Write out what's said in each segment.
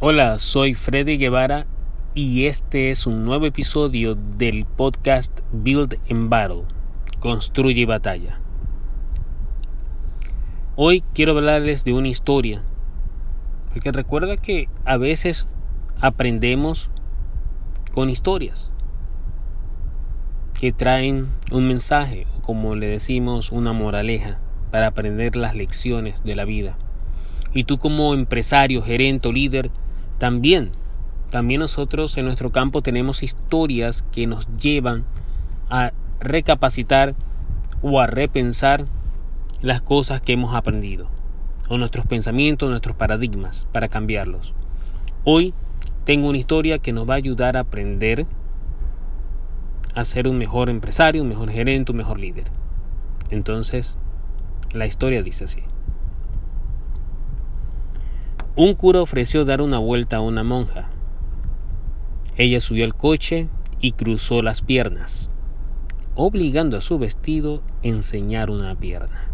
Hola, soy Freddy Guevara y este es un nuevo episodio del podcast Build and Battle, Construye Batalla. Hoy quiero hablarles de una historia, porque recuerda que a veces aprendemos con historias que traen un mensaje o como le decimos una moraleja para aprender las lecciones de la vida. Y tú como empresario, gerente o líder, también, también nosotros en nuestro campo tenemos historias que nos llevan a recapacitar o a repensar las cosas que hemos aprendido, o nuestros pensamientos, nuestros paradigmas, para cambiarlos. Hoy tengo una historia que nos va a ayudar a aprender a ser un mejor empresario, un mejor gerente, un mejor líder. Entonces, la historia dice así. Un cura ofreció dar una vuelta a una monja. Ella subió al coche y cruzó las piernas, obligando a su vestido a enseñar una pierna.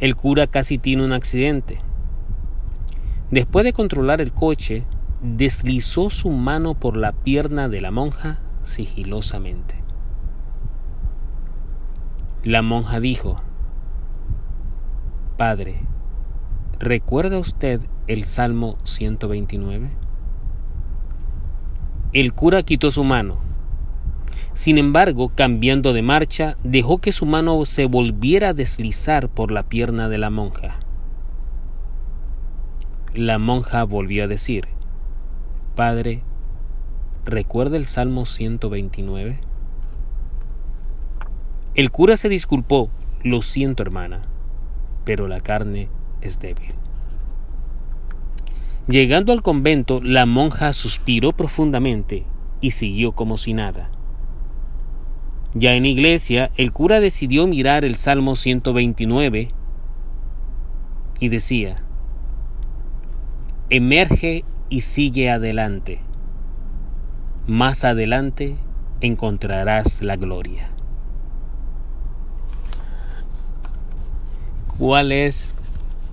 El cura casi tiene un accidente. Después de controlar el coche, deslizó su mano por la pierna de la monja sigilosamente. La monja dijo, Padre, ¿Recuerda usted el Salmo 129? El cura quitó su mano. Sin embargo, cambiando de marcha, dejó que su mano se volviera a deslizar por la pierna de la monja. La monja volvió a decir, Padre, ¿recuerda el Salmo 129? El cura se disculpó, lo siento hermana, pero la carne es débil. Llegando al convento, la monja suspiró profundamente y siguió como si nada. Ya en iglesia, el cura decidió mirar el Salmo 129 y decía, Emerge y sigue adelante. Más adelante encontrarás la gloria. ¿Cuál es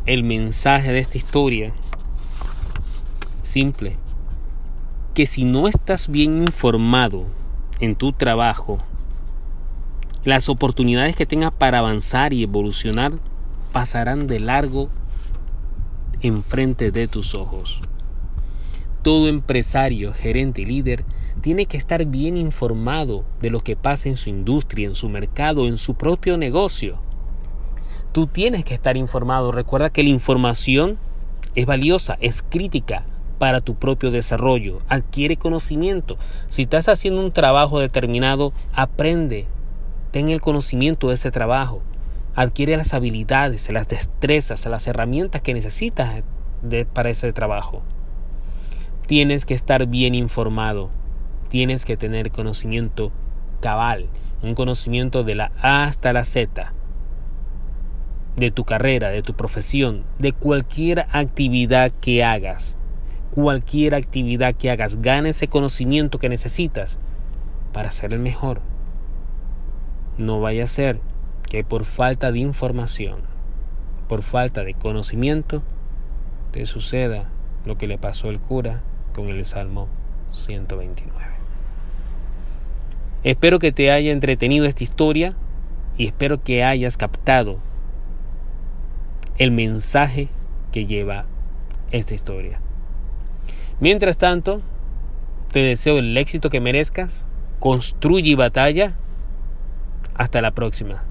el mensaje de esta historia simple, que si no estás bien informado en tu trabajo, las oportunidades que tengas para avanzar y evolucionar pasarán de largo enfrente de tus ojos. Todo empresario, gerente y líder tiene que estar bien informado de lo que pasa en su industria, en su mercado, en su propio negocio. Tú tienes que estar informado. Recuerda que la información es valiosa, es crítica para tu propio desarrollo. Adquiere conocimiento. Si estás haciendo un trabajo determinado, aprende. Ten el conocimiento de ese trabajo. Adquiere las habilidades, las destrezas, las herramientas que necesitas para ese trabajo. Tienes que estar bien informado. Tienes que tener conocimiento cabal, un conocimiento de la A hasta la Z de tu carrera, de tu profesión, de cualquier actividad que hagas, cualquier actividad que hagas, gana ese conocimiento que necesitas para ser el mejor. No vaya a ser que por falta de información, por falta de conocimiento, te suceda lo que le pasó al cura con el Salmo 129. Espero que te haya entretenido esta historia y espero que hayas captado el mensaje que lleva esta historia. Mientras tanto, te deseo el éxito que merezcas, construye y batalla. Hasta la próxima.